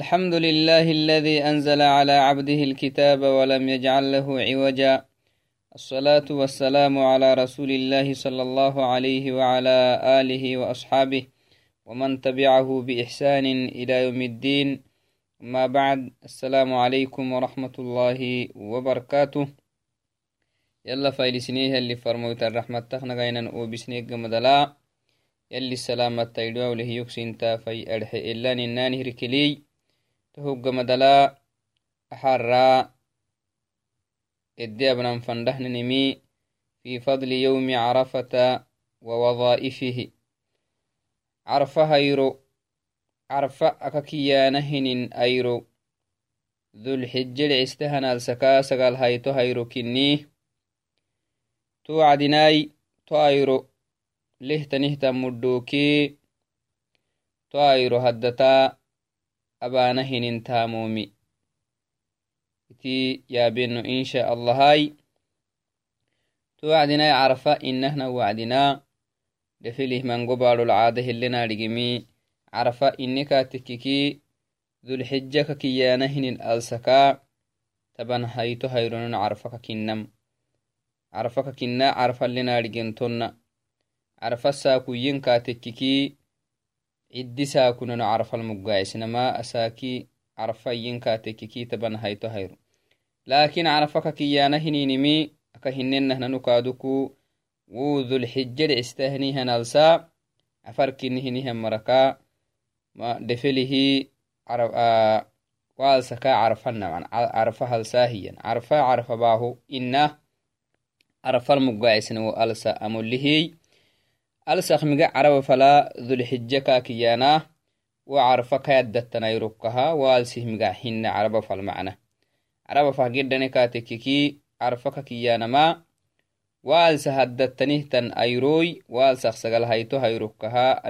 الحمد لله الذي أنزل على عبده الكتاب ولم يجعل له عوجا. الصلاة والسلام على رسول الله صلى الله عليه وعلى آله وأصحابه ومن تبعه بإحسان إلى يوم الدين. ما بعد السلام عليكم ورحمة الله وبركاته. يلا فايلسنيه اللي فرموت الرحمة تخنغينا وبسنيق مدلا يلي السلامة تيدوا وله يكسنتا في أرحي إلا ننانه ركلي تهوغ مدلا أحرى إدي أبنا فندهن نمي في فضل يوم عرفة ووظائفه عرفة هيرو عرفة أككيانهن أيرو ذو الحجة لعستهن السكا سقال هيتو هيرو كنيه تو عدناي تو أيرو لهتنهتا مدوكي أبانا هنين تامومي. تي يابينو إن شاء الله هاي. توعدنا عرفة إنهنا وعدنا. لفله من قبال العادة اللي نارجمي عرفة إنك تككي ذو الحجة كيانهن الألسكا تبن هايتو هيرون عرفة كنم عرفة كنا عرفة اللي نارجنتنا عرفة ساكوين كاتككي عدي ساكنن عرف المقايسنما أساكي عرفين كاتككي تبن هايتو هيرو لكن عرفك كيانا هنينمي أكهنن نهنا نكادوكو وذو الحجة استهني هنالسا أفركن هنيها مركا ما دفله عرف آه والسكا عرفنا عن عرفها الساهيا عرفا عرف باهو إنه عرف المقايسن والسا أمولهي ألسخ مقا عرب فلا ذو الحجة كاكيانا وعرف كيدتنا يركها والسه مقا حين. عرب فالمعنى عرب فهجدني كاتككي عرفك كيانا ما والس هدتنه تن أيروي والسخ سقل هيتو هيركها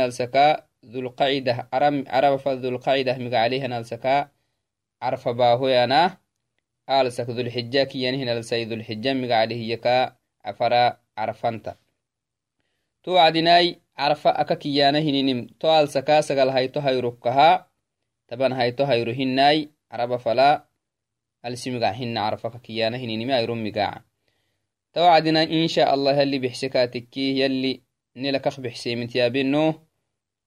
السمقا حين السمقا عرب فلا ذو الحجة مقا عليه لكن عفر من قموي عرفك كنتما والسه مقا معنا والسك مله عرفيا كاك فتنه نلسكا ذو القعدة عرب عرب فذو القعدة مقا عليه نلسكا عرف باهو يانا آلسك ذو الحجة كي ينهن لسي ذو الحجة مقا عليه يكا عفرا عرفانتا تو عدناي عرفا أكا كيانا هنينم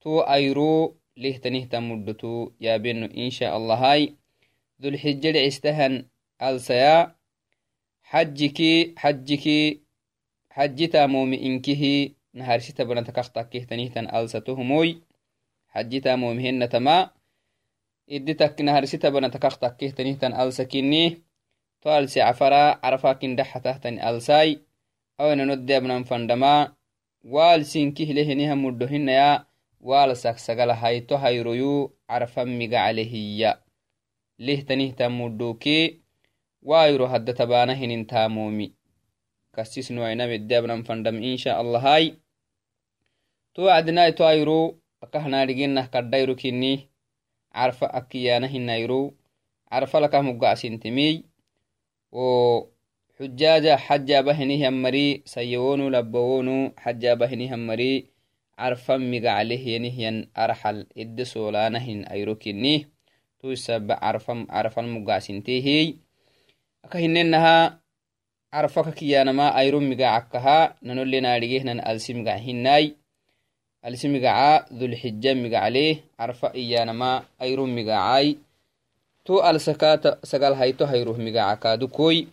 تو تو يا تو أيرو لهتنه تمدتو يا بنو إن شاء الله هاي ذو الحجة عستهن alsaya xajjiki xajjiki xajjita momi inkihi naharsita banata kaktakehtanihtan alsatohumoy xajjita momi hennatama iddi takki naharsita banata kaktakehtanihtan alsakini to alsi cafara carafakin daxatahtani alsai awenanoddeabnan fandama waalsinkihleheniha muddohinaya waalsak sagala hayto hayroyu carafan miga calehiya lihtanihtan muddoke waayro hadda tabaana hinin taamomi kasisnoainameddeabnan fandam insha allahai to adnai to ayro akahnaadhigenah kaddayro kinni carfa akkiyaana hinayro carfa lakah mugacsintemey o xujaaja xajabahinihiammari sayewonu labbawonu xajabahinihammari carfan migaclehyenihyan arxal edde soolaanahin ayro kinni to isaba carfan mugacsinteehey aka hinenaha carfaka kiyanama ayro migacakaha nanolenaadhigehnan alsi migac hinai alsi migaca dhulxija migacleh carfa iyanama ayro migacai to alsaka sagal hayto hayroh migacakadukoi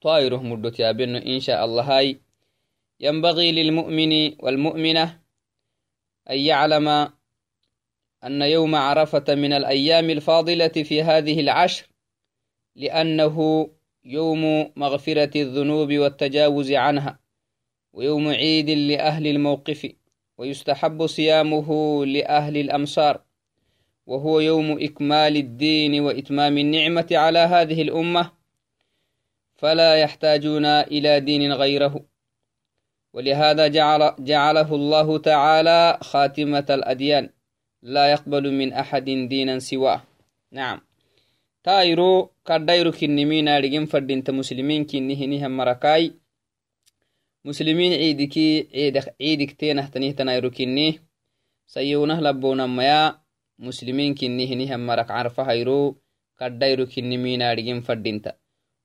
to ayroh mudot yabeno insha allahai ينبغي للمؤمن والمؤمنة أن يعلم أن يوم عرفة من الأيام الفاضلة في هذه العشر لأنه يوم مغفرة الذنوب والتجاوز عنها ويوم عيد لأهل الموقف ويستحب صيامه لأهل الأمصار وهو يوم إكمال الدين وإتمام النعمة على هذه الأمة فلا يحتاجون إلى دين غيره. ولهذا جعل جعله الله تعالى خاتمة الأديان لا يقبل من أحد دينا سواه نعم تايرو kadhayru kinnimi naadhigin fadhinta muslimiin kinni hinihan marakai muslimiin ciidiki ciidigteenahtanihtanayru kinni sayunah labonamaya muslimiin kinni hinihan marak carfahayru kadhayru kinnimi naadhigin fadhinta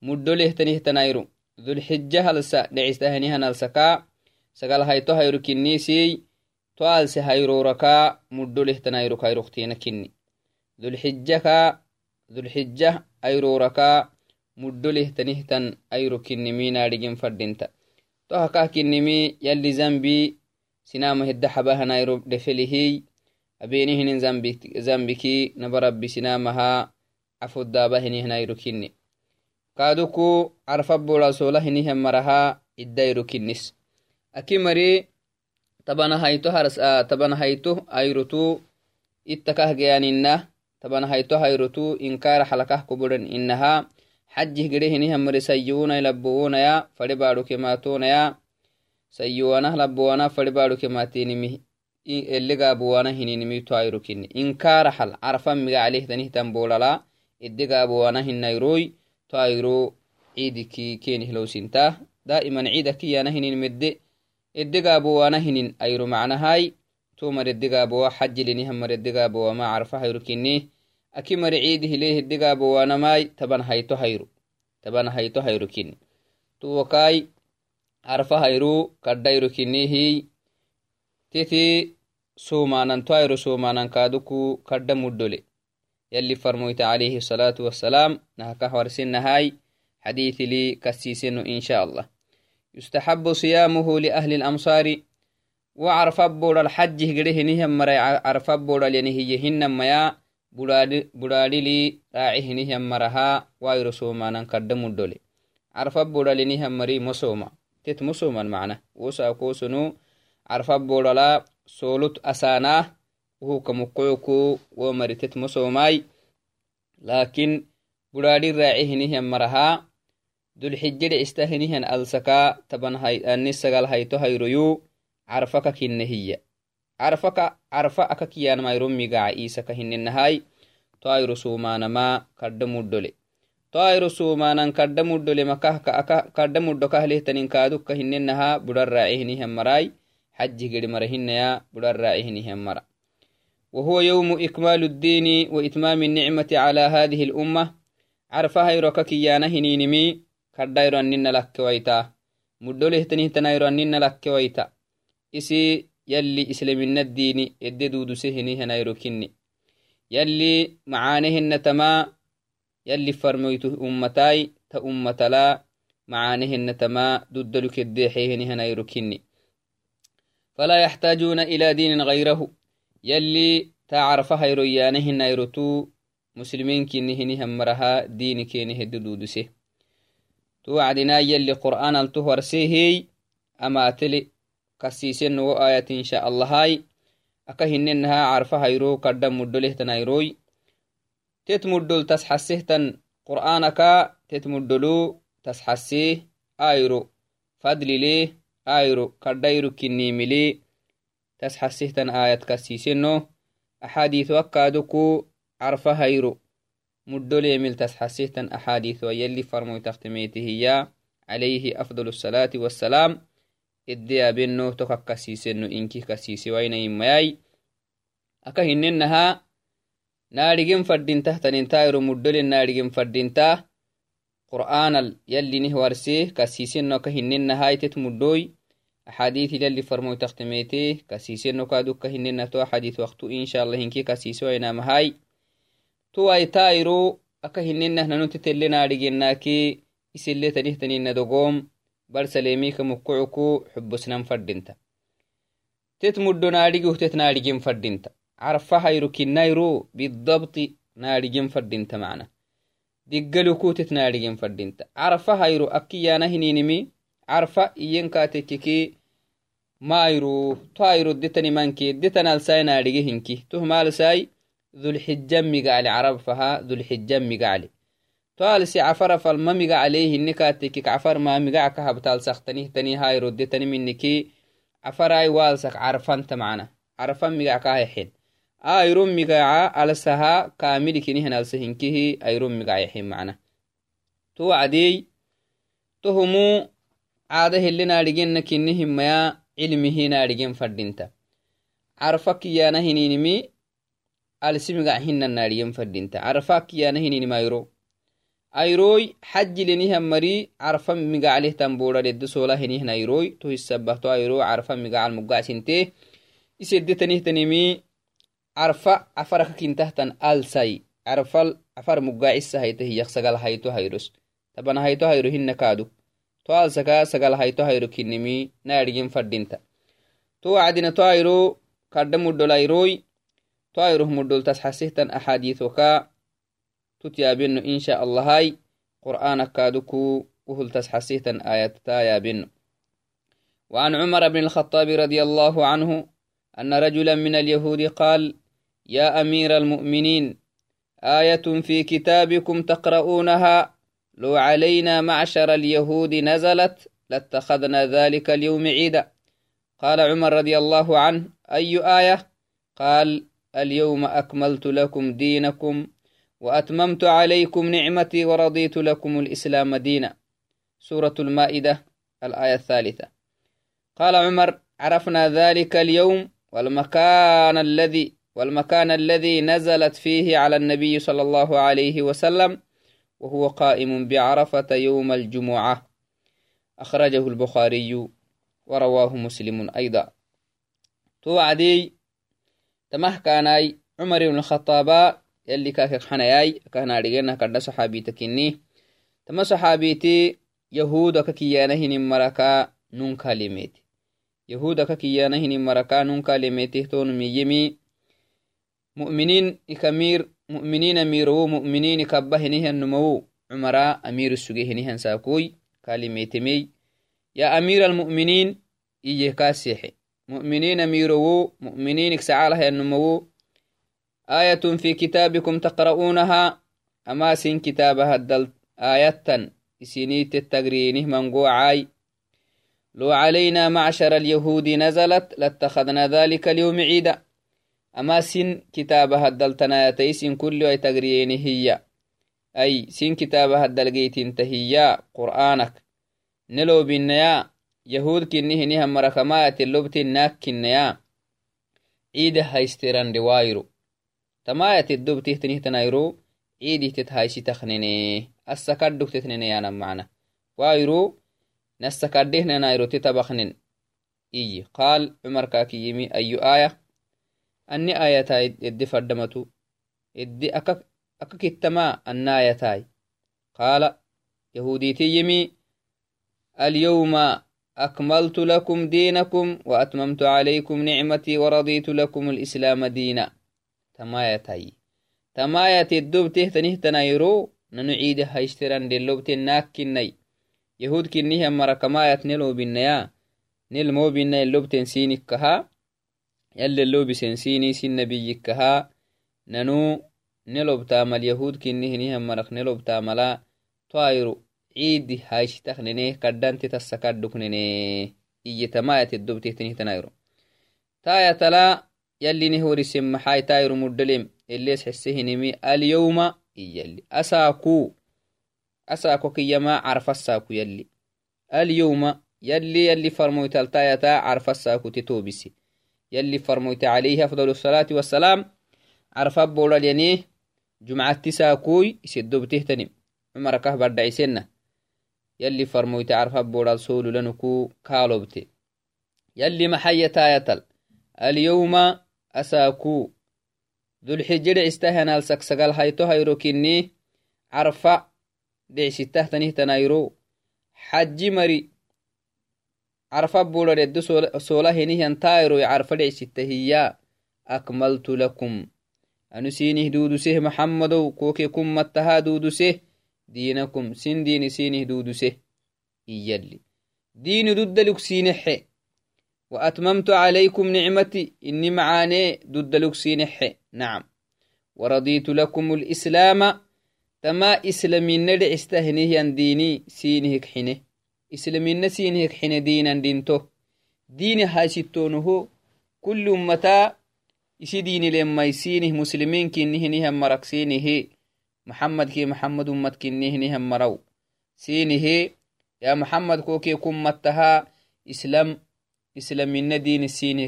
muddolehtanihtanayru dulxija halsa dhecistahinihan alsaka sagal hayto hayru kinnisiy to alse hayroraka muddolehtanayru kayruktina kinni dulxijaka dulxija ayroraka muddolehtanihtan ayru kinnimi naadhigin fadhinta to hakah kinnimi yalli zambi sinama hidda xabahanayro dhefelihiy abenihinin zambiki nabarabbi sinamaha cafoddaaba hinihinayro kinni kaaduku carfa borasola hinihan maraha iddayro kinnis aki mari tabanahayto tabanahayto ayrotu ittakah geyaninna tabanahayto hayrotu inkara xalakah kobodan inaha xajih gede hinihan mari sayyuunay labowonaya fade baadhoke maatonaya sayyuwanah labowana fade baadhoke maatinimi elegaabowana hininimi to ayro kinni inkara xal carfan miga calehtanihtan bolala edegaabowana hinayroy to ayro ciidiki kenihlowsinta daa'iman ciida kiyana hinin medde edegaabowana hinin ayro macnahai to mar edegaabowa xajilinihan mar edegaabowa ma carfa hayru kinni. Aki mari ciidi hileh edegaabowanamai taban hayto hayro taban hayto hayro kinni. Tuwakai arfa hayro kaddhayro kinnihi titi somanan to hayro somanan kaaduku kaddha muddole. Yalli farmoyta alayhi salaatu wasalaam nahakahwarsinahai xadiitili kasiiseno insha allah. يستحب صيامه لأهل الأمصار. وعرف بور الحج هجره نهم مري عرف بور لنهيهن ميا. بلادي لي راعيه نهم مرها. ويرسوما ننقدم الدولي عرف بور لنهم مري مسوما. تت مسوما معنا. وسا كوسنو. عرف بور لا سولت kamukoyoku wo maritet mosomai lakin budhadin raaci hinihan maraha dulxijede ista hinihan alsaka taban ani sagal hayto hayroyu carfaka kinne hiya carfaka carfa aka kiyanmayro migaca isaka hinenahai to ayro sumanama kadda muddole to ayro sumanan kadda muddole makahka aka kadda muddo kahlehtanin kaadukka hinenaha budhan raaci hinihan marai xajih gedi mara hinaya budhan raaci hinihan mara وهو يوم إكمال الدين وإتمام النعمة على هذه الأمة عرفها يركك يانا هنينمي مدوله تنهتنايرو أننا لك ويتا إسي يلي إسلام الدين إددود سهني هنايرو كني يلي معانهن تما يلي فرميته أمتاي تأمت لا معانهن تما ددلك الديحيهن هنايرو كني فلا يحتاجون إلى دين غيره يلي تعرف هيرويانه نيروتو مسلمين كيني هني همرها ديني كيني هدو دودسه تو عدنا يلي قرآن التهور سيهي أما تلي كسيسن وآية إن شاء الله هاي. أكا هننها عرف هيرو قدام مدله تنايروي تتمدل تسحسه تن قرآنك تتمدلو تسحسيه آيرو. فضل ليه آيرو كردايرو كني مليه tas xasihtan aayad kasiseno axaadiiث akkaaduku carfa hayro muddoleemil tas xasihtan axaadiiث wayali farmoytaqtimeetihiya عليه أفضل الصلاة والسلام. إدي أبنو تكك كسيسنو إنكي كسيسي وين يمياي أكا هننها نارجين فردين تحت ننتايرو مدل نارجين فردين تا قرآن يلي نهورسيه كسيسنو كهننها يتت مدوي. أحاديث للي فرمو تختميتي كسيسي نكادو كهننا تو حديث وقتو إن شاء الله هنكي كسيسو أينا مهاي تو أي تايرو أكهننا ننو تتلنا رجناكي إسلي تنيه تنين دوغوم برسليمي كمكعكو حبسنا فردنتا تتمدو نارجو تتنارجين فردنتا عرفها يروكي نايرو بالضبط نارجين فردنتا معنا دقلوكو تتنارجين فردنتا عرفها يرو أكيانا هنينمي عرفة إينكاتككي maayru to ayro detani manke detanalsayna dhige hinki. Toh maalsai dhulxija migacli carab faha dhulxija migacli to alsi cafara falma migaclei hinne kaatekik cafar ma migac ka habtalsaktanihtani hayro detani miniki cafarai waalsak carfanta macna carfan migac kahexen ayro migaca alsaha kaamilikinihin alsa hinkihi ayro migac yaxen macna to wacdey tohumu caada helinaadhigenna kinni himmaya cilmihinaadhigen fadhinta carfa kiyana hininimi alsimigac hinanaadhigen fadhinta carfa kiyana hininimi ayro ayroy xajilenihan mari carfa migaclehtan boodhadedde sola henihna ayroy to hisabahto ayro carfa migacal mugacsinte iseddetanihtanimi carfa afaraka kintahtan alsai carfal afar mugacisa hayta hiyak sagal hayto hayros. Tabana hayto hayro hinna kaadu. To alsaka sagal hayto hayro kinimi naadhigen fadhinta to wacdina to ayro kadda ayroy to ayroh muddol tas xasihtan axaadiisoka tutyaabino insha allahai qur'aanak kaaduku وهل تسحسيتا آيات يا بن وعن عمر بن الخطاب رضي الله عنه أن رجلا من اليهود قال يا أمير المؤمنين آية في كتابكم تقرؤونها؟ لو علينا معشر اليهود نزلت لاتخذنا ذلك اليوم عيدا. قال عمر رضي الله عنه أي آية؟ قال اليوم أكملت لكم دينكم وأتممت عليكم نعمتي ورضيت لكم الإسلام دينا. سورة المائدة الآية الثالثة. قال عمر عرفنا ذلك اليوم والمكان الذي والمكان الذي نزلت فيه على النبي صلى الله عليه وسلم وهو قائم بعرفة يوم الجمعة. أخرجه البخاري ورواه مسلم أيضا. توعدي تمه كاناي عمر بن الخطاب يلي كاك حناياي كان أرجعنا كدا صحابي تكني تما صحابيتي يهود ككيانا هن مركا نون كلمات يهود ككيانا هن مركا نون كلمات تون ميمي مؤمنين إكمير مؤمنين أميرو مؤمنين كبهنه النمو عمرا أمير السجيهنه ساكوي مؤمنين أميرو مؤمنين كسعالها النمو آية في كتابكم تقرؤونها؟ أما سين كتابها الدل آية سنيت التقرينه منقوعاي لو علينا معشر اليهود نزلت لاتخذنا ذلك اليوم عيدا. أما سن كتابها الدلتنايتي سن كل أي تقرينه هي. أي سن كتابها الدلقيت انتهيا قرآنك. نلو بالنيا يهود كنه نها مركمات اللبت الناك كنيا عيد هايستران روايرو تمايت الدبته تنه تنايرو عيد تتهايسي تخنيني السكدك تتنيني أنا معنا وايرو نسكده نايرو تتبخنن إي قال عمر كاكي يمي أي آية أكملت لكم دينكم وأتممت عليكم نعمتي ورضيت لكم الإسلام دينا. تمايتي. تمايت الدبته تنهتنايرو ننعيد هايشتران دلوبت ناكني يهود كنيه مرا كمايت نلو بالنيا نل مو بالنيا اللوبتن سينك كها. يلي اللوبي سنسيني سن نبيك كها. ننو نلوب تامل يهود كنيه نيه مرق نلوب تاملا طايرو عيد هاي شتخنيني قدان تتسا قدوكنيني إيه تمايا تدوب تهتنه تنايرو تايا تلا يلي نهوري سمحاي تايرو مدلم اللي سحسيه نمي اليوم يلي أساكو أساكو كيما عرف الساكو يلي اليوم يلي يلي فرمويت التايا تا عرف الساكو تتوبسي يلي فرمويت عليها فضل الصلاة والسلام عرف أبو لليني جمعة تساكوي سيدوب تهتنم عمر كهبر دعي سنه يلي فرمويت عرفها بورال سولو لنكو كالوبتي يلي محية تايتل. اليوم أساكو. ذو الحجر استهنا السكسقال هايتو هايرو كني عرفة. دعسي تهتنه تنايرو. حجي مري. عرفة بولا ردو سولا هنيه انتايرو عرفة دعسي تهيا أكملت لكم. أنو سينه دودو سيه محمدو. كوكي كم متها دينكم. سن دين سينه دودسه يلي دين ددلك سينحي وأتممت عليكم نعمتي. إني معاني ددلك سينحي نعم. ورضيت لكم الإسلام. تما إسلامين ندع استهنه ديني سينهك حنه إسلامين سينهك حنه دينا دينتو. دين هاشتونه كل أمتا إسي دين لما يسينه مسلمين كنه نهم مرقسينه محمد كي محمد نهم مرو سينه يا محمد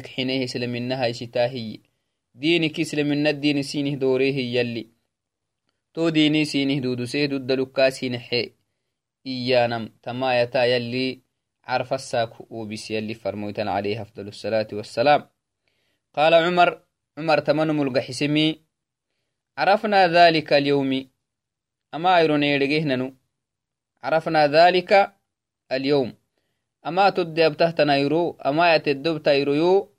حينه إسلامنا هاي شتاهي دينك إسلامنا الدين سينه دوريه يلي. تو ديني سينه دودو سيدو الدلوكا سينحي إيانم تمايتا يلي عرف الساك وبس يلي فرموتن عليه أفضل الصلاة والسلام. قال عمر عمر تمنم القحسمي عرفنا ذلك اليوم أما أيرون يرجهننو عرفنا ذلك اليوم. أما تدي أبتهتنا يرو أما يتدب تيرو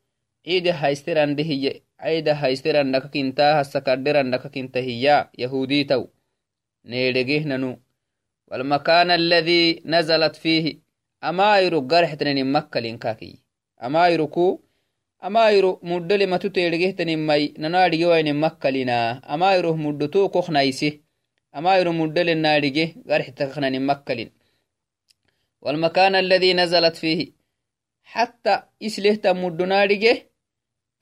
عيد هايستران دهي عيد هايستران نككنتا هسكدران نككنتا هي يهودي تو نيرجهننو والمكان الذي نزلت فيه أما يرو قرحتنين مكة لنكاكي أما يركو amairu muddole matu teedhegehtanimai nanaadhige wainen makkalina amairuh muddoto koknaise amairu muddole naadhige garxitakaknanin makkalin والمكان الذي نزلت فيه حتى إسلهت مدنارجه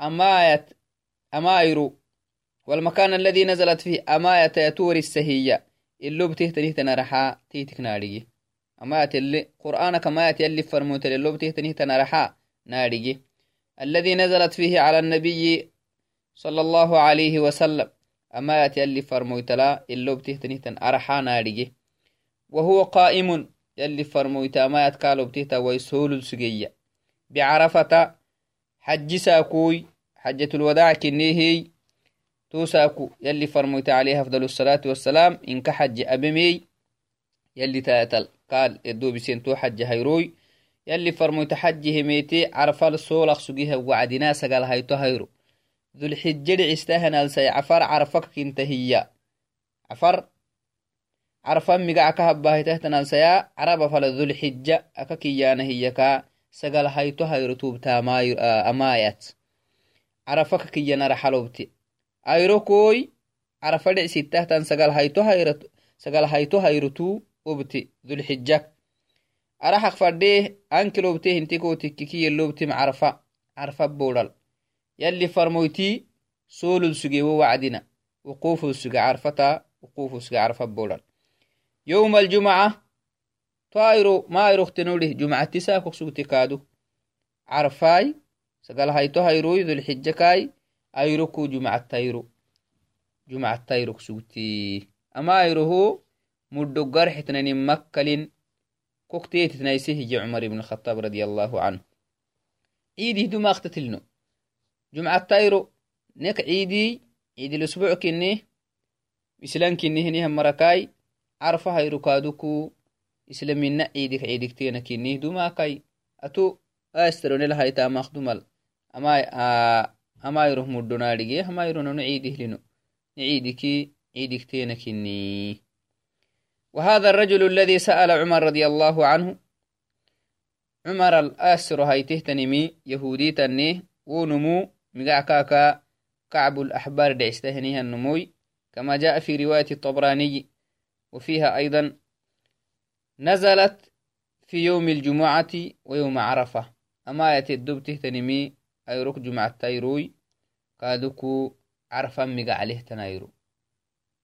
أمايت أمايرو والمكان الذي نزلت فيه أمايت يتور السهية. اللو بتهتنيه تنرحا تيتك نارجه أمايت اللي قرآنك أمايت يلي فرموت اللو بتهتنيه تنرحا نارجه الذي نزلت فيه على النبي صلى الله عليه وسلم. أما يأتي اللي فرمويتلا اللو بتهتنهتن أرحا نارجه وهو قائم يلي فرمويتا ما يتكالو بتهتا ويسول سجية بعرفة حج ساكوي حجة الوداع كنيهي توساكو يلي فرمويتا عليه أفضل الصلاة والسلام إنك حج أبمي يلي تاتل. قال يدو بسين حج هيروي. يلي فرمو تحجه ميتي عرفال سولق سجيها وعدنا سقال هايتو هيرو. فل ذو الحجة أككيانا هي كا سقال هايتو هيرو توبتا أمايات عرفك كيانا رحلوبتي. أيرو كوي عرفا دعسي تهتن سقال هايتو هيرو سقال هايتو هيرو تو وبتي ذو الحجة araxaq fadhee anki lobte hintiko tikkiki yellobtim carfa carfa bodhal yalli farmoyti solul sugewo wacdina وقوف سجع عرفتا وقوف سجع عرفة بولن يوم الجمعة طائرو ما يروح تنوله جمعة تساكو سوتي كادو عرفاي سقال هايتو هايروي ذو الحجة كاي أيروكو جمعة تايرو. جمعة تايرو سوتي أما أيروهو مدو قرحتنا مكة كوكتيت تنايسيه عمر بن الخطاب رضي الله عنه. عيدي دما اختتلنو. جمعة تايرو نك عيدي عيد الأسبوع كني إسلام كني هني هم مركاي عرفة هاي ركادوكو إسلامنا عيدك عيدك تينا كني دما كاي. أتو أسترون لها يتام دمال أما آه أما يروح مدونا لجي أما يروح نعيده لنو نعيدك عيدك تينا كني. وهذا الرجل الذي سأل عمر رضي الله عنه عمر الآسر هايته تنمي يهودي تني ونمو مقعكاكا كعب الأحبار دعستهنيها النموي كما جاء في رواية الطبراني وفيها أيضا نزلت في يوم الجمعة ويوم عرفة أما يتدبته تنمي أيروك جمعة تايروي كادوكو عرفا مقع عليه تنايرو.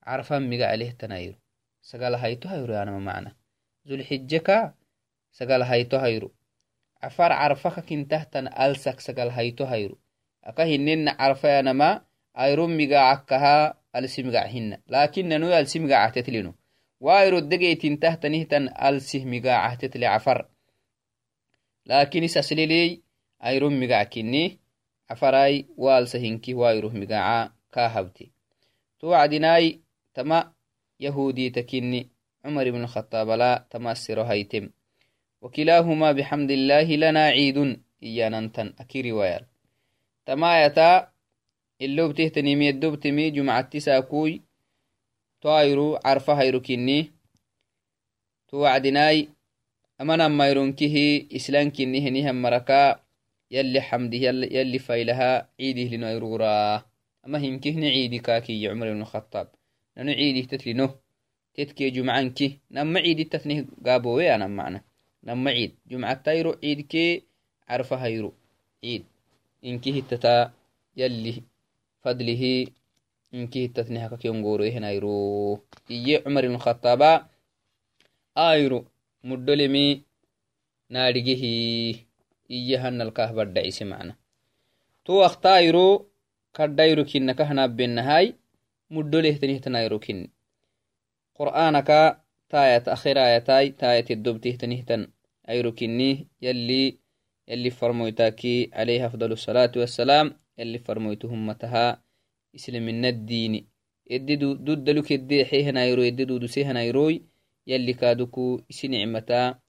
عرفا مقع عليه تنايرو. sagala hayto hayro yanama macna zulxijeka sagal hayto hayro cafar carfaka kintahtan alsak sagal hayto hayro aka hinena carfa yanama ayro migacakaha alsi migac hina lakin nanu alsi migacahtetlino waayro degeytintahtanihtan alsih migacahtetli cafar lakin isasliley ayro migac kini cafarai waalsa hinki waayro migaca ka habte to wacdinai tama تكني عمر بن الخطاب لا تمسر هيتم وكلاهما بحمد الله لنا عيد إيانا ننتن أكي رواية تمايتا اللوب تهتني مي الدوب تمي جمعة تساكوي طايرو عرفة هيرو كني توعدناي أمنا ما يرونكه إسلام كني هنيهم مركا يلي حمده يلي, فايلها عيده لنيرورا أما هنكه عيدي كاكي عمر بن الخطاب. nanu ciidih tatlino tetke jumcanki nama ciidi tatnih gaabowe anam macna nama ciid jumcatayro ciidke carfa hayro ciid inki hittata yalli fadlihi inki hittatne iye cumar ibn ayro ayru muddolemi naadhigihi iye hanalkah baddhacise mana to waktairu kaddhairu kinna kahanabenahai muddolehtanihtanairu kinni. Qur'aanaka taayat akhiraayatai taayatidobtihtanihtan airu kinni yalli yalli farmoytaaki alayhi afdal الصلاة والسلام yalli farmoytuhummataha islaminaddiini eddi duddaluk eddeexehanayro edde dudusehanayroy yalli kaaduku isi nicmata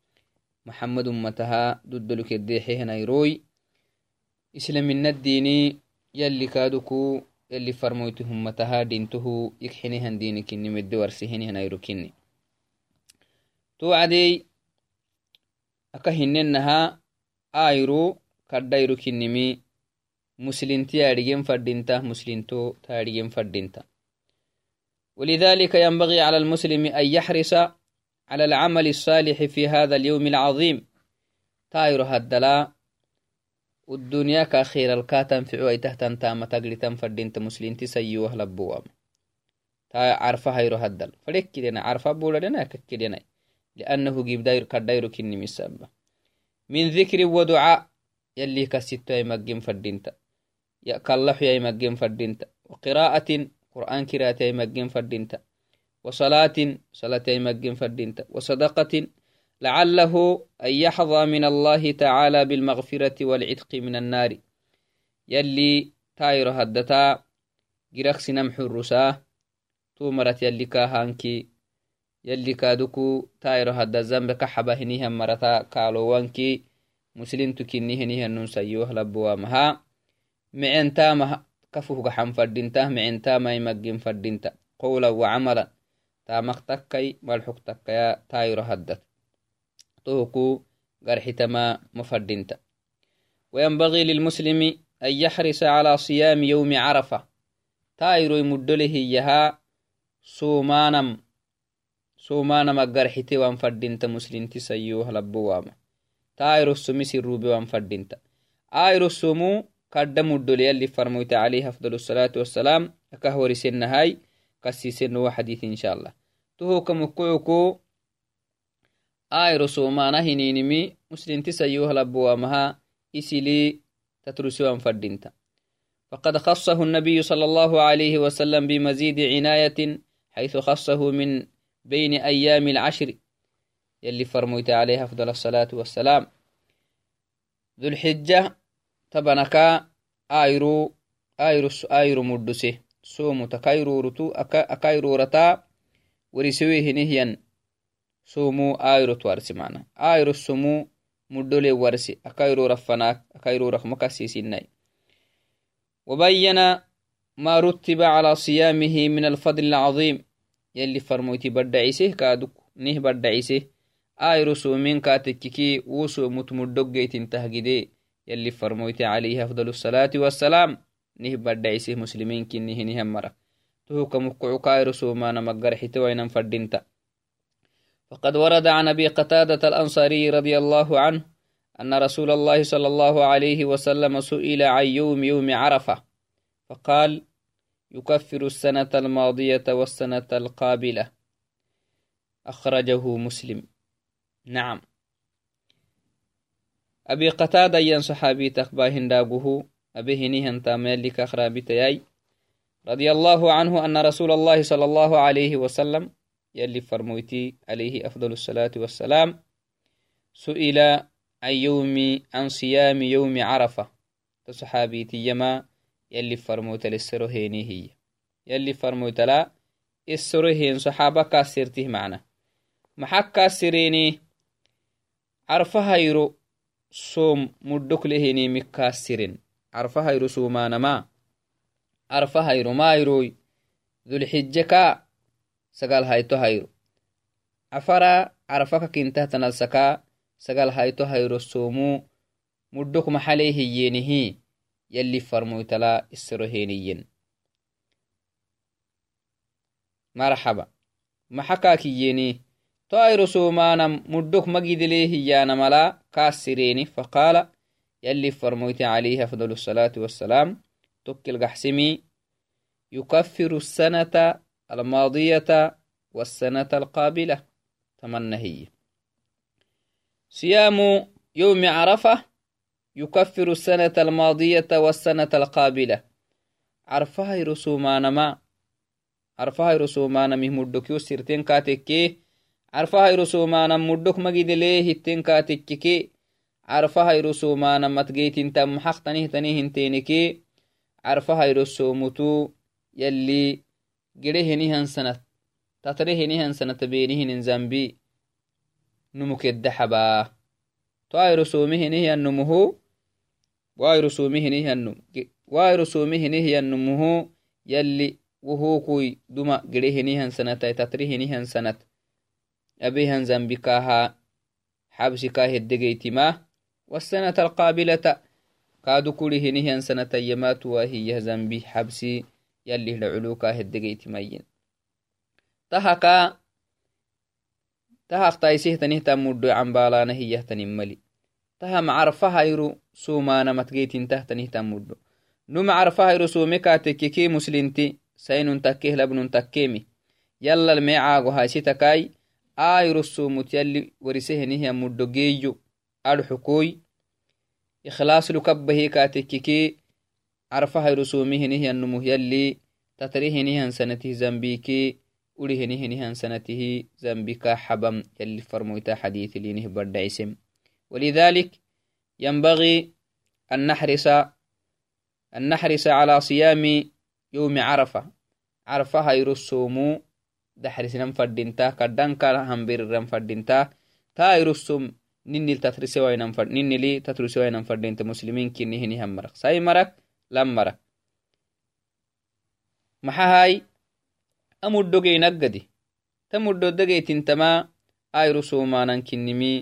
maxamad ummataha duddaluk eddeexehanayroy islaminaddiini yalli kaaduku yalli farmoytuhummataha dintuhu ikxinihan diini kinni medde warsihinhanayro kinni to cadey aka hinenaha ayro kaddayro kinnimi مسلمتي أريم فردينتا مسلمتو تاريم فردينتا ولذلك ينبغي على المسلم أن يحرص على العمل الصالح في هذا اليوم العظيم تايرو هدلا والدنيا كخير الكاتم في عوي تهتن تام تقلتن فردينتا مسلمتي سيوه لبوام تا عرفة هيرو هدل فلك كدنا عرفة بولا لنا لأنه جيب داير كدايرو كني مسابة من ذكر ودعاء يلي كسيتو يمجم فردينتا. كالله يا مجن فردينتا. وقراءة قرآن كرات يا مجن فردينتا. وصلاة صلاة يا مجن فردينتا. وصدقة لعله أن يحظى من الله تعالى بالمغفرة والعتق من النار. يلي تاير هدتا جرخ سنم حرساه تومرت يلي كاهانكي يلي كادوكو تاير هدا الزنب كحبا هنيها مرتا كالوانكي مسلم تكنيهنيها نون سيوه لبوامها micentama kafuhgaxan fadinta micentamai maggin fadinta qowla wacamala tamak takkai malxuk takkaya tayro haddat tohuku garxitama mafadinta وينبغي للمسلم أن يحرص على صيام يوم عرفة تايرو مدله يها سومانم سومانم أقرحتي وانفردنت مسلم تسيوه لبوام تايرو السمي سروبي وانفردنت آيرو السمو kadda muddoleyalli farmoyte الصلاة والسلام. أكهوري سنهاي قسي سنو حديث إن شاء الله. تهو كمكوكو آي رسومانا هنينمي مسلم تسيوه لبوامها إسلي تترسوان فردينتا. فقد خصه النبي صلى الله عليه وسلم بمزيد عناية حيث خصه من بين أيام العشر يلي فرميت عليها فضل الصلاة والسلام. ذو الحجة تبنك آيرو آيرو آيرو مدسي سومو تكايرو رتو أكا أكايرو رتا ورسوي هنهيا سومو آيرو توارسي معنا. آيرو سومو مدولي ورسي أكايرو رفناك أكايرو رخمك سيسيني وبين ما رتب على صيامه من الفضل العظيم. بدعيسه كادوك. نه بدعيسه. آي رسومين كاتككي وسو متمدقيت تهجدي. يلي فرمويت عليه أفضل الصلاة والسلام. نه بدعيسه مسلمين كنه نهم مرة. تهوك مقعو كايرو سومانا مقر حتوينا فردنتا فقد ورد عن أبي قتادة الأنصاري رضي الله عنه أن رسول الله صلى الله عليه وسلم سئل عن يوم يوم عرفة. فقال يكفر السنة الماضية والسنة القابلة. أخرجه مسلم. نعم. أبي قتادة ين صحابي تخباهن داقه أبي هنيهن تاميلك أخرابتياي رضي الله عنه أن رسول الله صلى الله عليه وسلم يلي فرمويتي عليه أفضل الصلاة والسلام سئل عن يوم عن صيام يوم عرفة. تصحابيتي يما yali farmoytal isero heenihiya yali farmoytala isero heen saxaaba kaasirtih macna maxaa kaasireeni carfahayro soom muddhokleheniimi kaasiren carfahayro soomaanama carfahayro maayroy dulxije kaa sagal hayto hayro afara carfaka kintahtanalsakaa sagal hayto hayro soomuu muddhok maxalee hiyeenihi farmoytala isero heniyen marxaba maxa kakiyeni طائر سومانا مدوك مجدليه يانا ملا كاسريني. فقال يلي فرمويت عليه أفضل الصلاة والسلام تكل قحسمي يكفر السنة الماضية والسنة القابلة. تمنى هي صيام يوم عرفة يكفر السنة الماضية والسنة القابلة. عرفها رسومان ما عرفها رسومان مه مدك سرتين كاتكي عرفها رسومان مدك مجد ليه التين كاتككي عرفها رسومان متجيت تم حق تنيه تنيه تينكي عرفها رسومتو يلي جريه نهن سنة تتريه نهن سنة بينهن زنبي نمك الدحبا تواي رسومه نهي النمه واي رسومه نهي النم واي رسومه نهي النمه يلي وهو كوي دما جريه نهن سنة تتريه نهن سنة أبيهن زنبكاها حبسكاه الدقيتما والسنة القابلة كادو كله نهن سنة يمات وهي زنبي حبسي يلي لعلوكا لبن تكيمي يلا الميعاغو هايسي تكاي آيرو السومت يلي ورسيه نهي مدو جيجو. أرحكوي إخلاص لكبه كاتككي عرفها رسومه النمو يلي تتريه سنته زنبيكي. وليه نهن سنته زنبك حبم يلي فرمويتا حديث لينه برد عسم ولذلك ينبغي أن نحرص أن نحرص على صيام يوم عرفة عرفة يرسومو دحرسنا فردينتا كدان كان همبير فردينتا تا يرسوم نيني تترسوين فر نيني لي تترسوين فردينتا مسلمين كني هني هم مرق ساي مرق لم مرق maxahay amuddogeynaggadi ta muddodageytintama ayru somanankinimi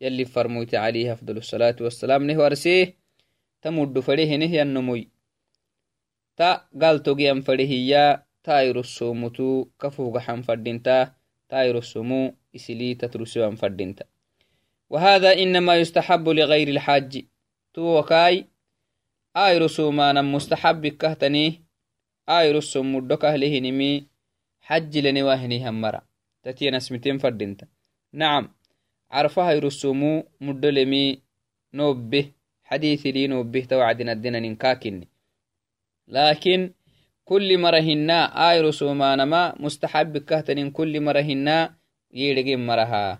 yalli farmoyte عليه أفضل الصلاة والسلام. نه ورسيه تمد فريه نه ينموي تا قال توغيان فريه تايرو السومتو كفوغ حن فردينتا تايرو السومو إسلي تترسوان فردينتا وهذا إنما يستحب لغير الحاج. تو وكاي آيرو سومانا مستحب كهتنيه ayrusso muddo kahlehinimi xajjilene wahinihan mara tatiyanasmiten fadinta nacam carfahayrusomu muddolemi nobbeh xadiithili nobbeh tawacdinadinanin kakini lakin kulli mara hinna ayrusomanama mustaxabikahtanin kulli mara hinna yedhegen maraha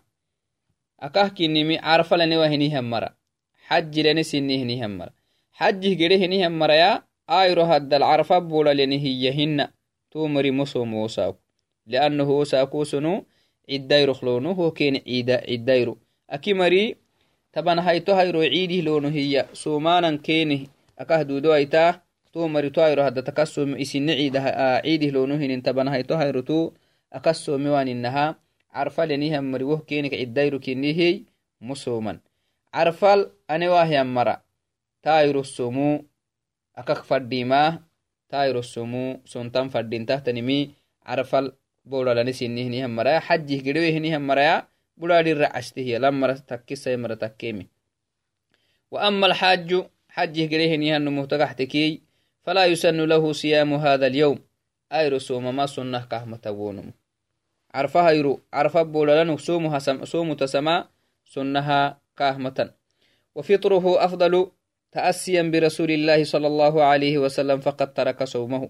akahkinimi carfalane wahinihan mara xajjilene sinihinihan mara xajjih gede hinihan maraya ayro haddal carfa bulaleni hiyyahina to mari mosom wosaku ciddayroh lonoho kene ciida ciddayro aki mari tabanhaito hayro ciidih lono hiya somanan kene akah dudoaita to mari to hayro hadda takasom isine ciidih lono hinin tabanhaito hayro to akasomewaninaha carfalenihan mari woh kenika ciddayro kinihey musoman carfal anewahyan mara tayro somu akak fadhima tayro somu sontan fadhinta carfal bodhalani sinihinihan maraya xajih gedhewehinihan maraya budhadhira cashtihiya lamara takkisai mara takkemi وأما الحاج حجه قريه نيهن مهتقحتكي فلا يسن له صيام هذا اليوم أيرو سوم ما سنة كهمة ونم عرفها يرو عرفها بولالن سومها سم سوم تسما سنها كهمة وفطره أفضل تأسيا برسول الله صلى الله عليه وسلم فقد ترك صومه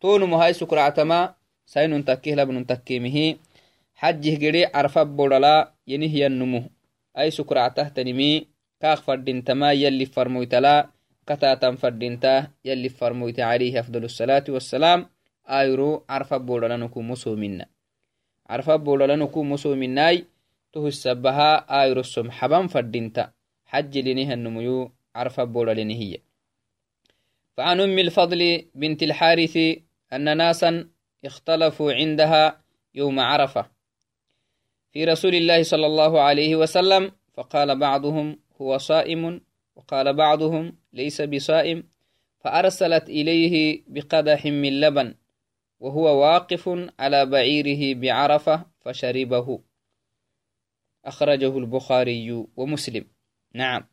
تون مهاي سكرعتما فردين تما يلي فرمويتلا. كتاتا فردينتا يلي فرمويت عليه أفضل الصلاة والسلام. آيرو عرف بودلا نكو مسو منا. عرف بودلا نكو مسو مناي. تهسبها آيرو السمحبان فردينتا حج لنها النمو عرف بولا هي فعن أم الفضل بنت الحارث أن ناسا اختلفوا عندها يوم عرفة. في رسول الله صلى الله عليه وسلم فقال بعضهم هو صائم وقال بعضهم ليس بصائم فأرسلت إليه بقدح من لبن وهو واقف على بعيره بعرفة فشربه. أخرجه البخاري ومسلم. نعم.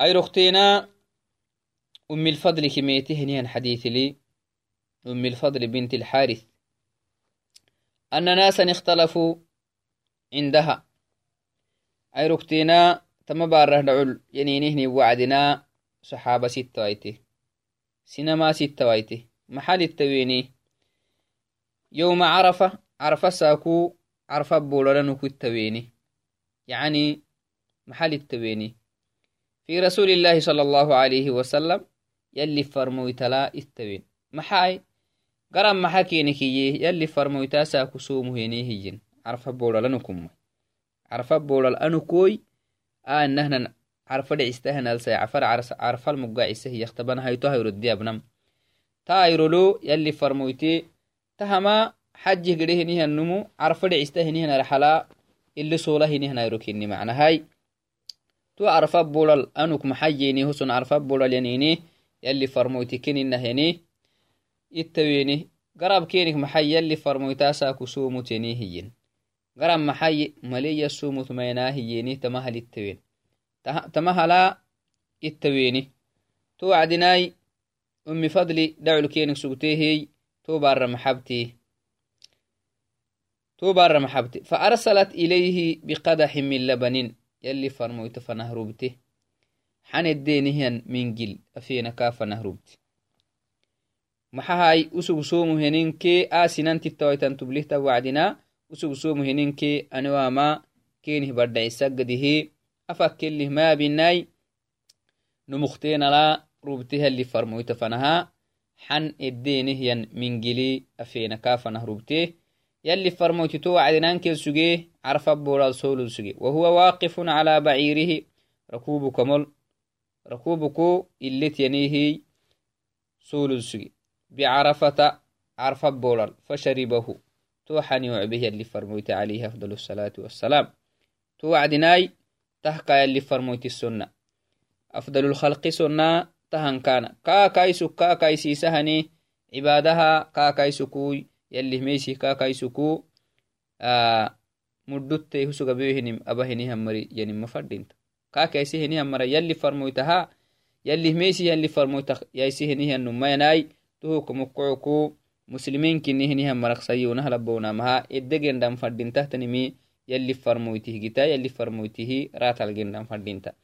أي رختينا أم الفضل كميتهن حديث لي. أم الفضل بنت الحارث. أن ناسا اختلفوا عندها. أي ركتينا تما باره دعول. ينينهني وعدنا صحابة ستة وايتي. سينما ستة وايتي. محل التويني. يوم عرفة. عرفة ساكو. عرفة بولرنكو التويني. يعني محل التويني. في رسول الله صلى الله عليه وسلم يلي فرمويتلا التوين. محاي قرم محاكينكي يلي فرمويتا ساكو سومو هيني عرفة بولرنكم عرفة بولرنكوي آه إنهنا عرفة عستهنا السي عفر عرفة المقا عسه يختبنا هايتو هايرو الديابنم تايرولو يلي فرمويتي تهما حج قريه النمو عرفة عستهني رحلا اللي صوله هنا يروكيني معنا هاي تو عرفة بولال أنوك محييني هسن عرفة بولال ينيني يلي فرمويتي كنين هني يتويني قرب كينك محي يلي فرمويتاسا كسومو تنيهيين قرب محي ملي السومو تميناهييني تمهل التوين تمهلا التويني تو عدناي أمي فضلي دعو كينك سوتيهي تو بار محبتي تو بار محبتي فأرسلت إليه بقدح من لبن يلي فرمويت فنهربته حن الدينهن من جل أفينا كاف نهربتي maxahay usug somu heninke asinanti tawaitan tublihta wacdina usug somu heninke aniwama kenih badda isagadihi afakkelih maabinai numukteenala rubtehalli farmoyta fanaha xan edenehyan mingili afena kafanah rubte يلي فرموتي تو عدنان كل سجيه عرف بولا سول سجيه وهو واقف على بعيره ركوب كمل ركوبكو اللي تينيه سول سجيه بعرفة عرف بولال فشربه. تو حنيوع به اللي فرموت عليه أفضل الصلاة والسلام. تو عدناي تهكا اللي فرموت السنة. أفضل الخلق سنة تهن كان. كا كايسو كا كايسي سهني عبادها. كا كايسو كوي. يلي ميسي كا كايسو آه مدت هسو قبيهنم أبهنهم مري يعني مفردين كا كايسي هنهم مري يلي فرموتها. يلي ميسي يلي فرموتها. يايسي هنهم ما يناي tuhukumukucu musliminkinihinihan maraqsayunahalabbonamaha eddegendan fadintahtanimi yalli farmoytih gita yalli farmoytihi ratalgendan fadinta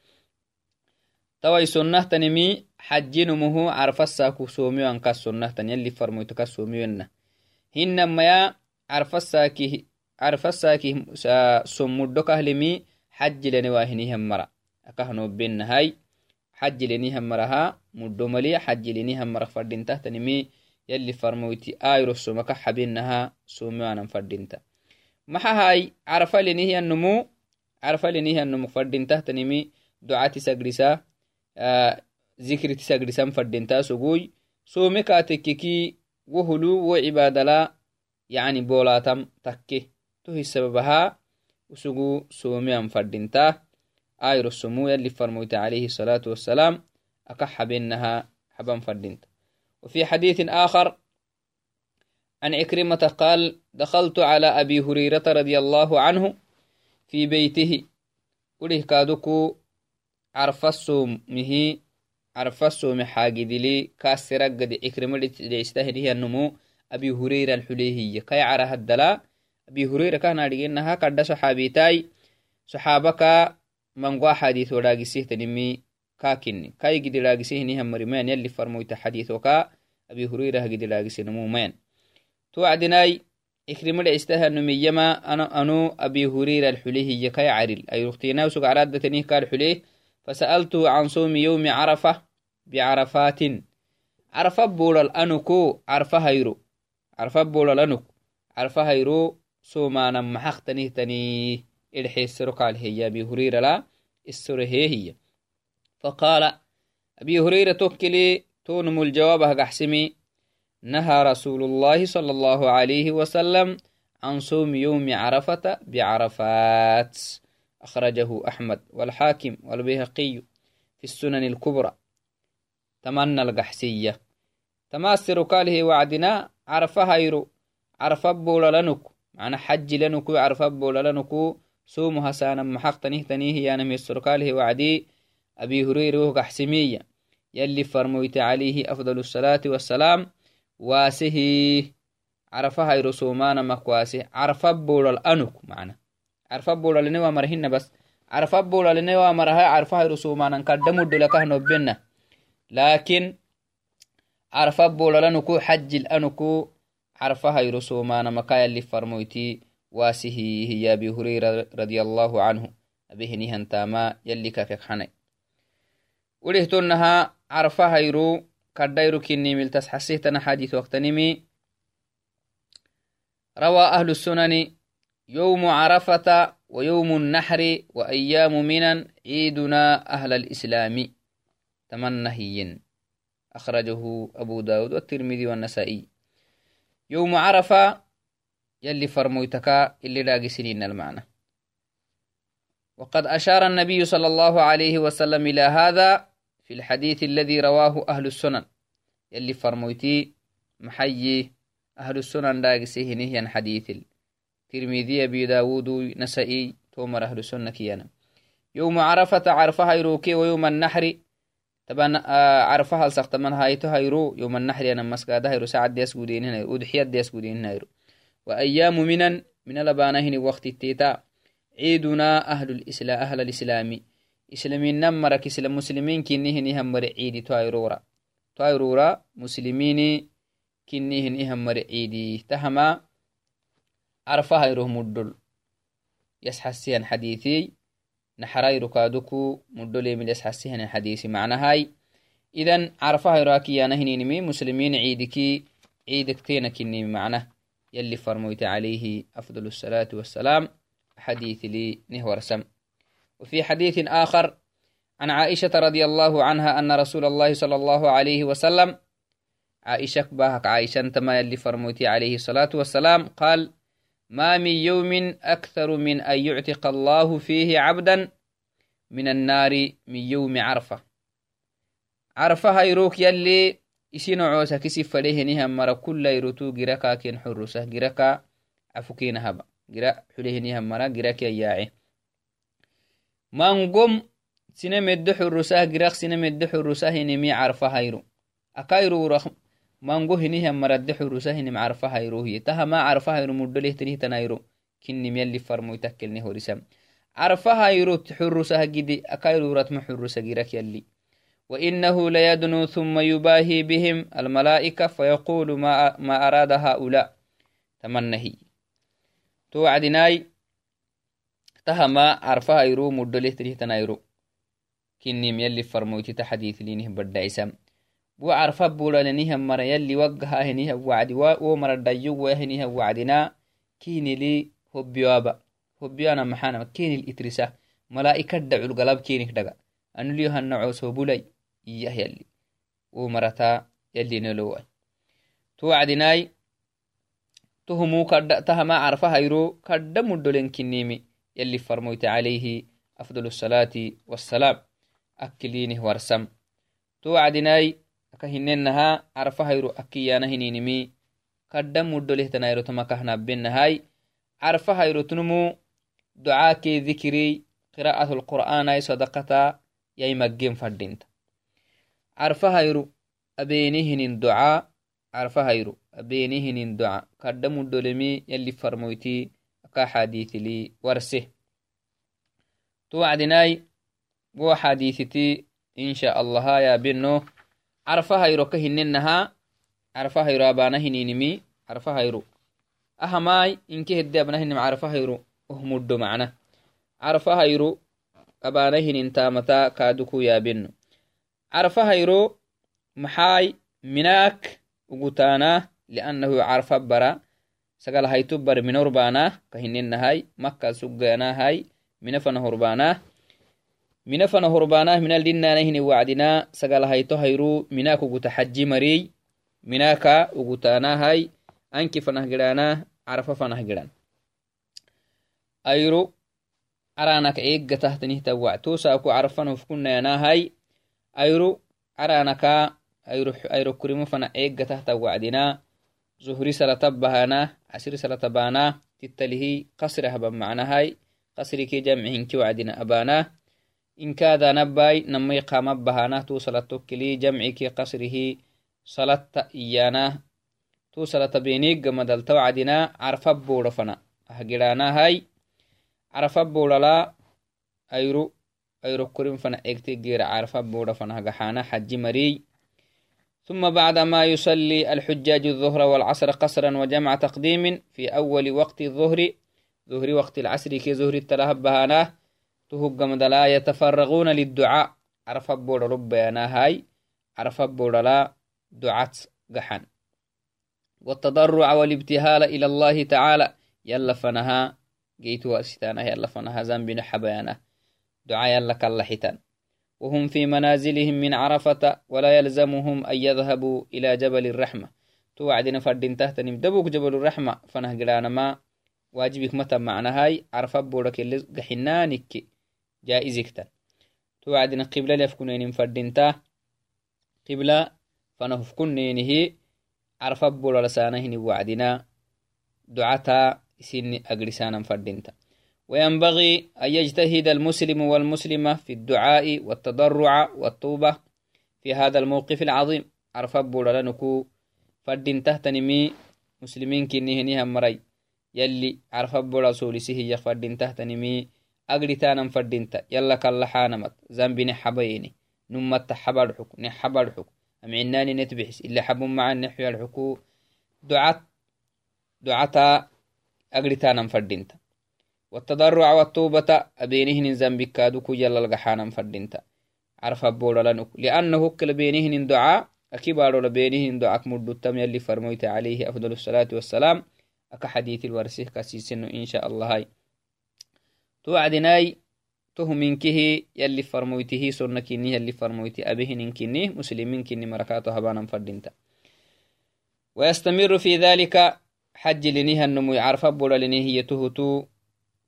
tawai sonnahtanimi xajinumuhu carfasaku somiyoan kas sonnahtan yalli farmoyto kas somiyoenna hinamaya carfasakih carfasakih sommuddo kahlimi xajilenewaahinihan mara akahnobenahai xajilenihan maraha muddo mali xajilenihan mara fadintahtanimi yalli farmoyti ayro somaka xabinaha somiwanan fadinta maxahai carfalenihiyannumu carfalenihiyannumu fadintahtanimi ducati sagrisa zikriti sagrisan fadinta sogoy some katekkeki wohulu wo cibadala yani bolatam takke tohi sababaha usugu somiyan fadinta آير السمو يلي فرموت عليه الصلاة والسلام أكح بينها حبا فردنت وفي حديث آخر عن عكرمة قال دخلت على أبي هريرة رضي الله عنه في بيته. قله كادوكو عرف السوم مه عرف السوم حاجد لي كاسر قد عكرمة ليستهده النمو. أبي هريرة الحليهية. كي عرها الدلا أبي هريرة كان أرجينها قد صحابيتاي. صحابك mangoa xadiiثo dhaagisihtanimi kakini kai gidi dhaagisihinihamarimayan yalli farmoyta xadiiثoka abi hurayra hagidi dhaagisinamumayan to acdinai ikrimada istahanumiyama anu abi hurayra alxulehiya kai caril ayruktinausug caraadatanih kaal xuleh فسألته عن صوم يوم عرفة بعرفات عرفة بولال أنكو عرفة هيرو عرفة بولال أنك عرفة هيرو صومانا محختنه تنيه إلحيسر قال هي أبي هريرة لا هي فقال أبي هريرة توكلي تونم الجواب هقحسمي. نهى رسول الله صلى الله عليه وسلم عن صوم يوم عرفة بعرفات. أخرجه أحمد والحاكم والبيهقي في السنن الكبرى. تمنى القحسية. تماثر قاله وعدنا. عرفة هيرو عرفة بولا لنكو. معنى حج لنكو عرفة بولا لنكو. سوم هسانا محقتنه تنيه يانا ميسركاله وعدي. أبي هريرة كحسمية يلي فرمويت عليه أفضل الصلاة والسلام. واسه. عرفها رسومانا مكواسه عرف بول الأنك معنا. عرفة بولا لنوا مرهن بس. عرفة بولا لنوا مرها عرفة رسومانا قدموا دلكه نبنا لكن عرفة بولا لنكو حج الأنكو عرفها يرسومانا مكايا اللي فرمويتي واسه هي أبي هريرة رضي الله عنه. أبيه نهن تاما يلي كاكك حني. ولهتنها عرفها يرو كدايرو كني ملتس حسيتنا حديث وقتنمي روى أهل السنن يوم عرفة ويوم النحر وأيام منا عيدنا أهل الإسلام. تمنهين أخرجه أبو داود والترمذي والنسائي. يوم عرفة يلي فرمويتكا اللي لاقي سنين المعنى. وقد أشار النبي صلى الله عليه وسلم إلى هذا في الحديث الذي رواه أهل السنن. يلي فرمويتي محيي أهل السنن لاقسيه نهيا حديث ترمذي أبي داود نسائي تومر أهل السنة كيانا. يوم عرفة عرفها يروكي ويوم النحر طبعا آه، عرفها السقط من هايتو هيرو يوم النحر أنا مسكادة هيرو ساعة ديس قودين هنا ودحيات ديس قودين هيرو وأيام منا من لبانهن وقت التيتا عيدنا أهل الإسلام أهل الإسلام. إسلامين نمرك إسلام مسلمين كنهن هم عيد تايرورا تايرورا مسلمين كنهن هم عيدي تهما عرفها يروه مدل. يسحسيان حديثي. نحراي ركادكو مدل من يسحسيان حديثي معنى هاي. إذن عرفها يراكي يا نهنينمي مسلمين عيدكي عيدك تينك معنى. يلي فرميت عليه أفضل الصلاة والسلام حديث لي نهور سم. وفي حديث آخر عن عائشة رضي الله عنها أن رسول الله صلى الله عليه وسلم عائشة باهك عائشة تما يلي فرميت عليه الصلاة والسلام قال ما من يوم أكثر من أن يعتق الله فيه عبدا من النار من يوم عرفة. عرفة هيروك يلي isino coosa kisi fadehenihan mara kulla irutu giraka ken xurusa giraka cafukina haba gira xulehenihan mara giraki ayaace mangom sine medde xurusah girak sine medde xurusah hinimi carfa hayru akairura mango hinihan maradde xurusa hinim carfa hayruhiye tahama carfa hayru muddolehtenihtanayro kinim yalli farmoytakkelne horisam carfa hayru xurusah gidi akairuratma xurusa girak yalli وإنه ليدنو ثم يباهي بهم الملائكة فيقول ما, ما أراد هؤلاء. تمنهي. توعدناي تهما عرفها يرو مدله تريه تنايرو كنيم يلي فرموتي تحديث لينه بو عرفا بولا لنيه مرا يلي وقها هنيه وعدي ومرا دايو وهنيه وعدنا. كيني لي هبيوابا. هبيانا محانا كيني الإترسا ملائكة دعو القلب كيني دقا أنو ليو هنعو سوبولي iyah yali umarata yalinelowai tuwacdinai tuhumu kadha tahama carfa hayro kadha muddolenkinimi yali farmoyta calayhi afdal asalaati wassalaam akilinih warsam tuwacdinai aka hinenaha carfa hayro akiyana hininimi kadha muddolehtanayrotamakahnabenahai carfa hayrotunumu ducaakee dikiri qira'at alqur'aanai sadaqata yai fadhinta arfahayru abenihinin doca arfahayru abenihinin doca kadda mudolemi yali farmoyti aka xaditili warse. Tu wacdinai wo xadititi insha allaha yabino arfahayro ka hinennaha arfahayro abana hininimi arfahayro ahamai inke hedde abna hinim arfahayro ohmuddo macna arfahayro abana hinin tamata kaduku yabino carfa hayro maxaay minaak ugutaanaa liannahu carfa bara sagal hayto bar minorbaanah kahinenahay makka suganahay minafana horbaanah minafana horbaanah minaldinana hine wacdinaa sagal hayto hayru minaak uguta xaji mariy minaaka ugutaanahay anki fanah gidhaanah carfa fanah gidhan ayro aranak eeggatahtanihta wactosaaku carfan hofkunayanahai ayro aranaka ayro kurimo fana eeggatahta wacdina zuhri salatabahana casri salatabana titalihi qasrahba macnahai qasriki jamcihinki wacdina abana inkaadanabai namai qama tu salatokili jamciki qasrihi salata iyana tu salata beniggamadalta wacdina carfa boodha fana ahgidhanahai carfa boodhala ayru أيرو كريم فنا اكتجير عرفة بولا فنا جحانا حج مري. ثم بعدما يصلي الحجاج الظهر والعصر قصرا وجمع تقديم في أول وقت الظهر ظهر وقت العصر كي ظهر التلهب بهاناه تهجم دلا يتفرغون للدعاء. عرف بودا ربيانا هاي عرف بودا لا دعات قحن والتضرع والابتهال إلى الله تعالى يلا فنها جيت واسيتانا يلا فنها ذنب حبيانا دعاء يلا كاللحتان وهم في منازلهم من عرفة ولا يلزمهم أن يذهبوا إلى جبل الرحمة. توعدنا فردين تحت دبوك جبل الرحمة فنه قرانا ما واجبك متى معنى هاي؟ عرفة بورك اللي قحنانك جائزكتا توعدنا قبلة لفكنين فردين تا. قبلة فنه فكنينه عرفة بورا لسانه وعدنا دعاتا سن أقرسانا فردين تا. وينبغي أن يجتهد المسلم والمسلمة في الدعاء والتضرع والتوبة في هذا الموقف العظيم. عرف بولا لنكو فردين تهتنمي مسلمين كنيه نيهم مري يلي عرف بولا سولسيه هي فردين تهتنمي. أقرتانا فردين تا. يلا كالله حانمت. زنبي نحبيني. نمت حبر حكو. نحبر حكو. أمعناني نتبحس. إلا حب مع النحو الحكو دعات دعاتا أقرتانا فردين تا. والتضرع والتوبة أبينهن ذنبك كادو يلا القحانا فردينتا عرف بولا لنك لأنه كل بينهن دعاء أكبار لبينهن دعاء مردتم يلي فرميت عليه أفضل الصلاة والسلام. أكا حديث الورسيه كسيسن إن شاء الله. هاي توعدناي تهمنكه يلي فرمويته سنكيني يلي فرمويت أبهن كني مسلمين كني مركاته هبانا فردينتا ويستمر في ذلك حج لنيها النمو عرف بولا لنيه يتهتو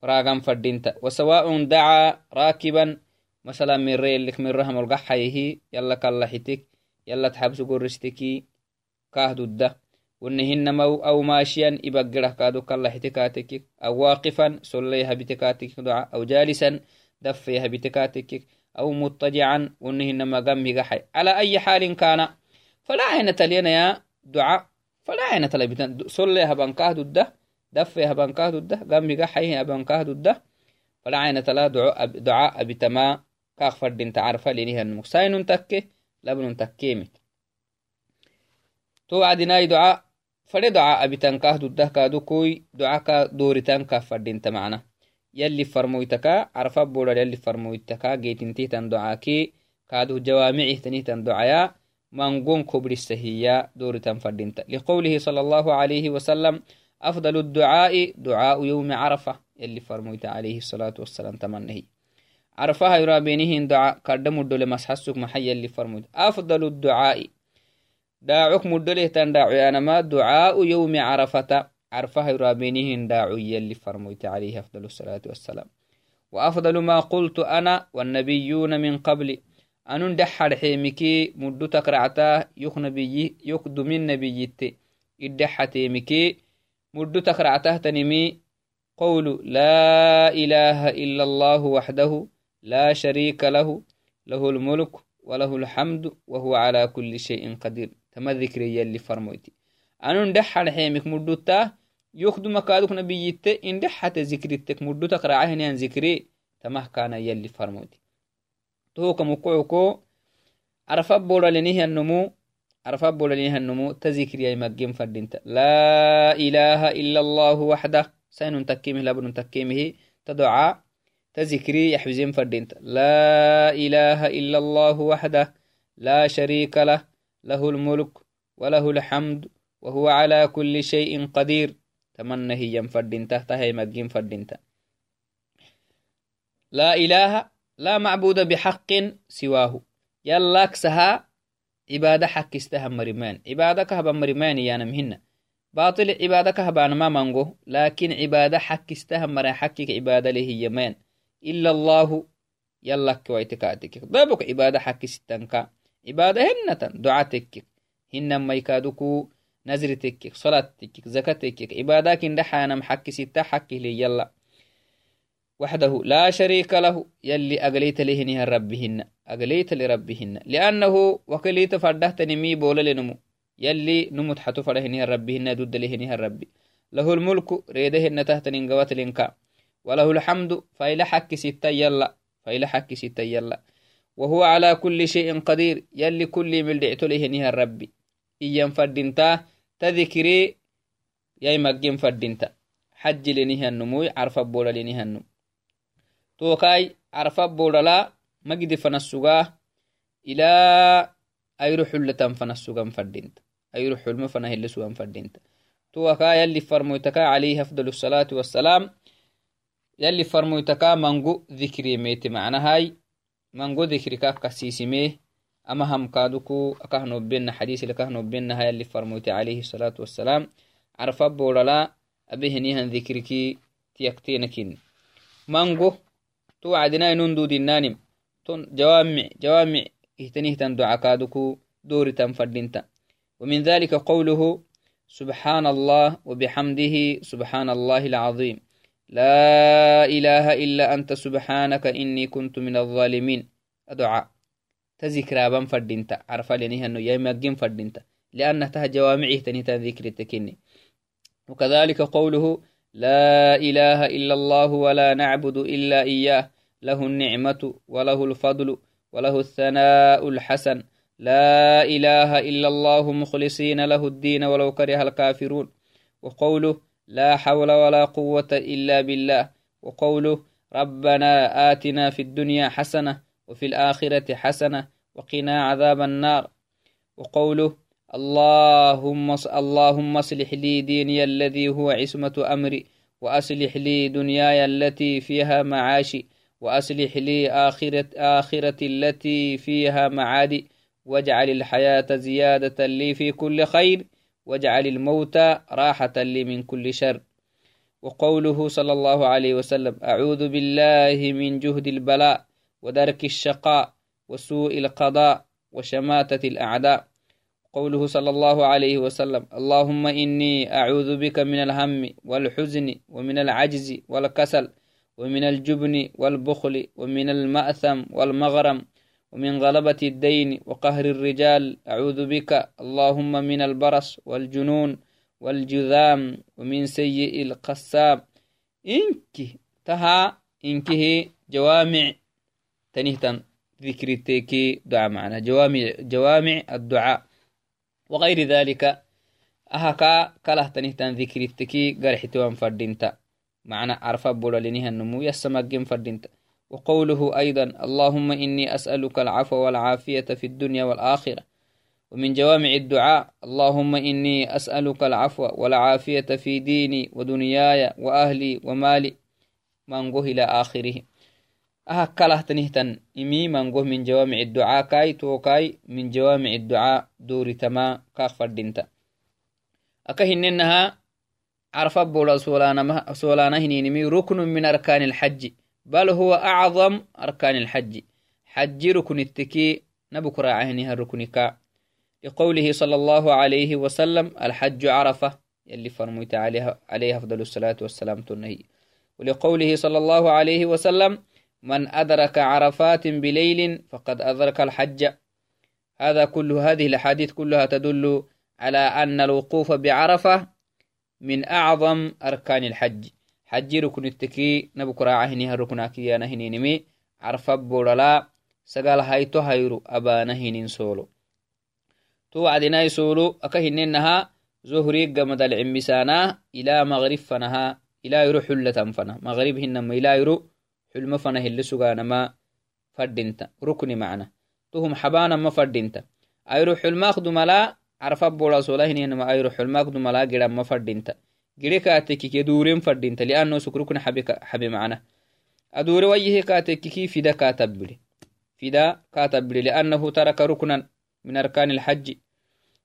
راغم فردينتا وسواء دعا راكبا مثلا من ريلك من رحم القحيه يلا كاللحتك يلا تحبس قرستكي كاهدو الده ونهن مو أو ماشيا إبقرة كادو كاللحتكاتك أو واقفا صليها بتكاتك دعا أو جالسا دفيها بتكاتك. أو مضطجعا ونهن ما قمي قحي على أي حال كان فلا عين تلينا يا دعاء فلا عين تلبتن صليها بانكاه الده دفه هبانكاه دده قامي حيه هبانكاه دده فلا عين تلا دعاء دعاء بتما كاخ فردين تعرفه لنيه المكساين تكي لبن تكيمت تو عدناي دعاء فدي دعاء بتنكاه دده كادو كوي دعاء كا دورتان كاف فردين يلي يلي أفضل الدعاء دعاء يوم عرفة يلي فرميت عليه الصلاة والسلام تمنه عرفها يرى بينهن دعاء قدم الدول مسحسك محي اللي فرميت أفضل الدعاء. داعك مدله تندعو أنا ما دعاء يوم عرفة. عرفها يرى بينهن داعو يلي فرميت عليه أفضل الصلاة والسلام. وأفضل ما قلت أنا والنبيون من قبل. أن دحر حيمكي مدو تقرعتا يخ نبي يخدم النبي إدحتيمكي مدو تكرعته تنمي قول لا إله إلا الله وحده لا شريك له له الملك وله الحمد وهو على كل شيء قدير. تما ذكري يلي فرمويتي. أنو ندحر حيمك مدو تا يخدو مكادوك نبييت إن دحت ذكرتك مدو تقرعه نيان ذكري. تما كان يلي فرمويتي. توك مقعكو عرف بولا لنيه النمو عرف أبو لنيها النمو تذكر يا مجم فردينتا لا إله إلا الله وحده. سين تكيمه لابن تكيمه تدعى تذكري يحفزين فردينتا لا إله إلا الله وحده. لا شريك له. له الملك وله الحمد وهو على كل شيء قدير. تمنى هي فردينتا تهي مجم فردينتا لا إله لا معبود بحق سواه. يلاك سها عبادة حق استهم مرمان عبادة كهبا مرمان يانا مهنا. باطل عبادة كهبا ما منغو لكن عبادة حق استهم مرا حقك عبادة له يمان. إلا الله يلا كويتكاتك. بابك عبادة حق ستنكا عبادة هنة دعاتك هن ما يكادوكو نزرتك صلاتك زكاتك عبادة كن دحانا حق ستا لهنها أقليت لربهن لأنه وكليت فردهت نمي بولا لنمو يلي نمت حتو فرهنها ربهن ضد لهنها ربي. له الملك ريدهن تحت ننقوات لنكا وله الحمد فإلى حك ستة يلا فإلى حك ستة يلا. وهو على كل شيء قدير يلي كل من دعت له نها الرب إيام فردنتا تذكري يا مجين فردنتا. حج لنها النمو عرف بولا لنها النمو توكاي عرف بولا لا مجد فنسوغا إلى أيرو حلة فنسوغا فردنتا أيرو حلم فنهل سوغا فردنتا توكا يلي فرموتكا عليه أفضل الصلاة والسلام يلي فرموتكا منغو ذكري ميت معنى هاي منغو ذكري كاف كسيسميه أما هم كادوكو أكهنو بينا حديث لكهنو بينا هاي اللي فرموت عليه الصلاة تون جوامع جوامع اهتنيه دعا كادوكو دوري تنفردينتا ومن ذلك قوله سبحان الله وبحمده سبحان الله العظيم لا إله إلا أنت سبحانك إني كنت من الظالمين أدعاء تذكر أبان فردينتا عرف لنها أنه يمجن فردينتا لأنها تها جوامعه تنهتا ذكر التكيني وكذلك قوله لا إله إلا الله ولا نعبد إلا إياه له النعمة وله الفضل وله الثناء الحسن. لا إله إلا الله مخلصين له الدين ولو كره الكافرون. وقوله لا حول ولا قوة إلا بالله. وقوله ربنا آتنا في الدنيا حسنة وفي الآخرة حسنة وقنا عذاب النار. وقوله اللهم اللهم اصلح لي ديني الذي هو عصمة أمري وأصلح لي دنياي التي فيها معاشي. وأصلح لي آخرة آخرة التي فيها معادي واجعل الحياة زيادة لي في كل خير واجعل الموت راحة لي من كل شر. وقوله صلى الله عليه وسلم أعوذ بالله من جهد البلاء ودرك الشقاء وسوء القضاء وشماتة الأعداء. قوله صلى الله عليه وسلم اللهم إني أعوذ بك من الهم والحزن ومن العجز والكسل ومن الجبن والبخل ومن المأثم والمغرم ومن غلبة الدين وقهر الرجال أعوذ بك. اللهم من البرص والجنون والجذام ومن سيء القسام إنك تها إنكه جوامع. تنهتن ذكر التيكي دعاء معنا. جوامع, جوامع الدعاء. وغير ذلك أهكا كله تنهتن ذكر التكي قرح توان فردينتا معنى عرفة بولا لنها النمو يسمى فردينتا وقوله أيضا اللهم إني أسألك العفو والعافية في الدنيا والآخرة. ومن جوامع الدعاء اللهم إني أسألك العفو والعافية في ديني ودنياي وأهلي ومالي. منقه إلى آخره. أهكاله تنهتن. إمي منقه من جوامع الدعاء كاي توكاي من جوامع الدعاء دور تما كاخ فردنتا أكهننها عرفت بولا سولانا هنينمي ركن من أركان الحج. بل هو أعظم أركان الحج. حج ركن التكي نبكر عهنها ركنك لقوله صلى الله عليه وسلم الحج عرفة يلي فرميت عليها, عليها أفضل الصلاة والسلام تنهي. ولقوله صلى الله عليه وسلم من أدرك عرفات بليل فقد أدرك الحج. هذا كل هذه الأحاديث كلها تدل على أن الوقوف بعرفة من أعظم أركان الحج. حجي ركن التكي نبكرا عهنها ركنا كيانا هنينمي عرفا بورلا سقال هايتو هايرو أبانا هنين سولو تو وعدنا يسولو أكهننها زهري قمد العمسانا إلى مغرب فنها إلى يرو حلة فنا مغرب هنما إلى يرو حلم فنا اللي سقانا ما فردنت ركني معنا. تهم حبانا ما فردنت أيرو حلم أخدو ملا أيرو حلم أخدو ملا قرام ما فردنت gire kaatekike duren fadinta lianno sukrukuna habe macna adure wayyihe kaatekiki fida kaatabile fida kaatabile liannahu taraka ruknan min arkani lxaji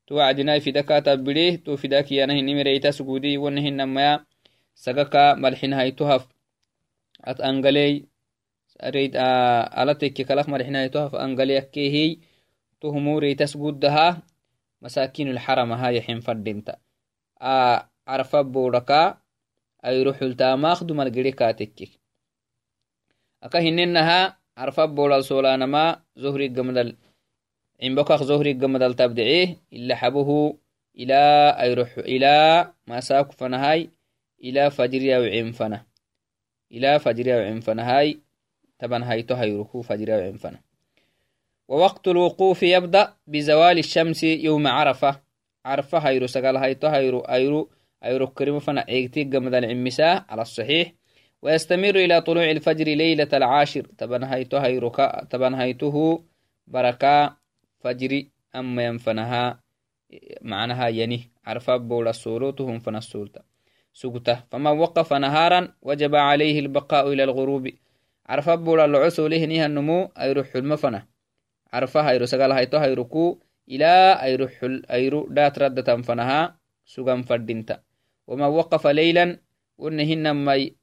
to wacdinai fida kaatabile to fida kiyanahinimireita sugudi wanahinamaya sagaka malxinhaitohaf at angaley alatekke kalak malxinhaitohaf angaleyakkehiy to humureitas guddaha masakin lxaramaha yaxin fadinta عرفا بوركا أيرو حلتاماخ دمال جري كاتكك أكا هننها بورال سولانما زهري قمدل عمبكاخ زهري قمدل تبدعيه إلا حبه إلى أيروح إلى ما ساك فنهاي إلى فجر أو عين فنه. إلى فجر وعنفنا هاي تبن هايتو هيركو فجر وعنفنا ووقت الوقوف يبدأ بزوال الشمس يوم عرفة. عرفة هيرو سقال هايتو هيرو أيرو أيرو كريم فنا عيقتي قمد العمساء على الصحيح. ويستمر إلى طلوع الفجر ليلة العاشر. تبن هيتو هيركا تبن هيته بركة فجر أما ينفنها معناها يني عرفة بولا سولوتهم فنسولتا سقطة فمن وقف نهارا وجب عليه البقاء إلى الغروب. عرفة بولا العسو له نيها النمو أيروح المفنة عرفة هيتو هيركو إلى أيروح أيرو دات ردة فنها سقام فردنتا ومن وقف ليلا ونهن مي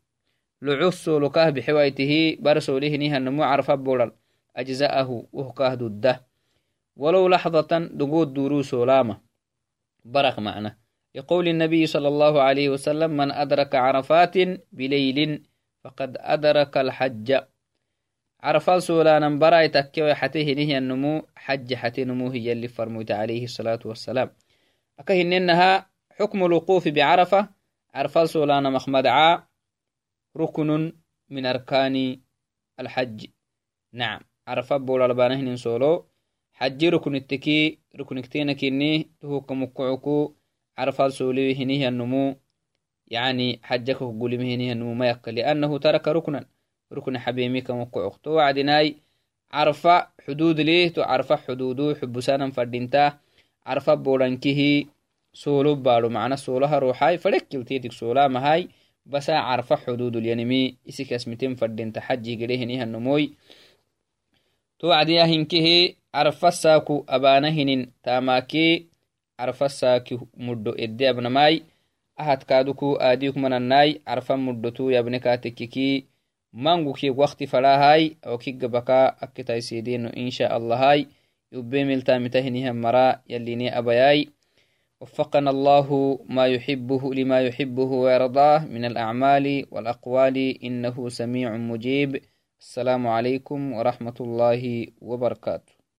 لعسو لكاه بحوايته برسو له نيها النمو عرفة بولا أجزاءه وهكاه ضده ولو لحظة دقود دروس ولامة برق معنا. لقول النبي صلى الله عليه وسلم من أدرك عرفات بليل فقد أدرك الحج. عرفال سولانا براي تكيو حتيه نهي النمو حج حتي نمو هي اللي فرموت عليه الصلاة والسلام. أكهن إنها حكم الوقوف بعرفة عرفال سولانا مخمدعا ركن من أركان الحج. نعم عرفة بولا لبانهن سولو حجي ركن التكي ركن كتينكيني تهو كمكعكو عرفال سولي هنيه النمو يعني حجك قولي مهنيه النمو ما يقل لأنه ترك ركنا. rukna xabeemikama kucog to wacdinaai carfa xudud lih to carfa xududu xubusanan fadhinta carfa boodhankihi solo baadho macna soloha ruuxai fadhekilteetik solamahai basa carfa xududulyanimi isikas miten fadhinta xajih gedehinihanomoi to wacdiyahinkihi carfa saaku abaanahinin taamaakee carfa saaki mudho edde abnamai ahadkaaduku aadiyuk manannai carfa mudhotu yabnekaatekkikii mangukig wakti falahai awkigabaka akkitaisidino insha allahai ملتامتهنها مرا يليني أبياي وفقنا الله ما يحبه لما يحبه ويرضاه من الأعمال والأقوال إنه سميع مجيب. السلام عليكم ورحمة الله وبركاته.